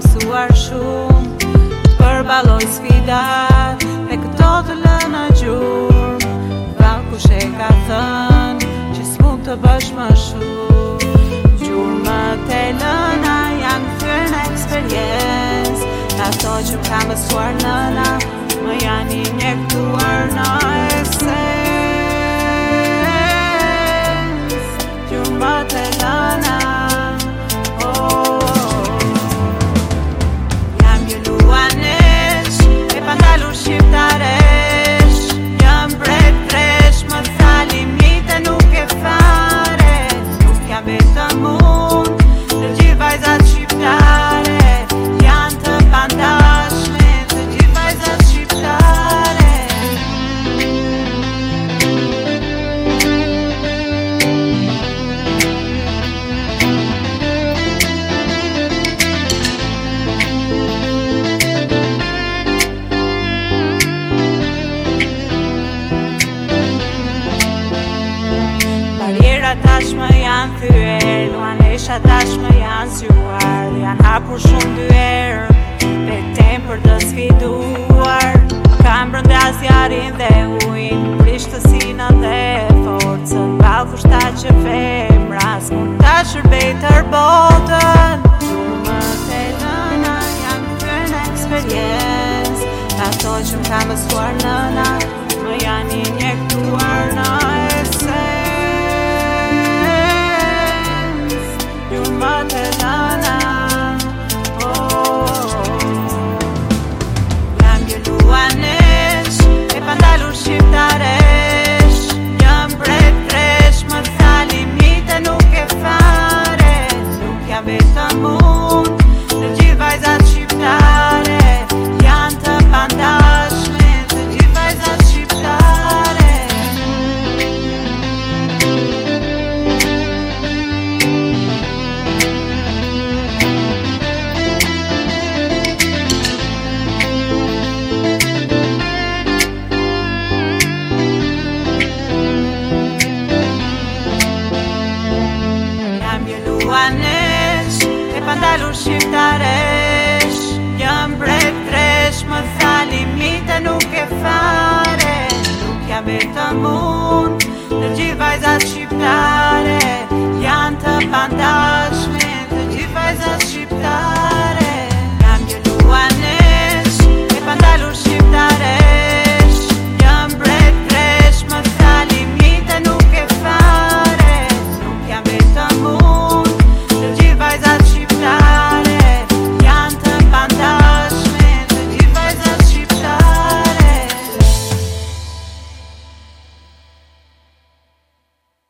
mësuar shumë Për baloj sfidat Me këto të lëna gjur Pra ku shë e ka thënë Që s'mu të bësh më shumë Gjur më të lëna Janë fër në eksperiencë Ato që ka më suar lëna Më janë i njëktuar në thought Më janë thyër Në anesha tashmë janë zhuar Janë hapur shumë dyër Dhe tem për të sfiduar Kam brënda zjarin dhe ujnë Prishtë të sinën dhe forcën Balë fushta që femra Rasë mund të shërbej të rbotën të nëna janë të në eksperiencë Ato që më kamë sëkuar nëna Më janë i një tru shqiptaresh Jam brek tresh Më tha limite nuk e fare Nuk jam e të mund Në gjithë vajzat shqiptare Janë të bandash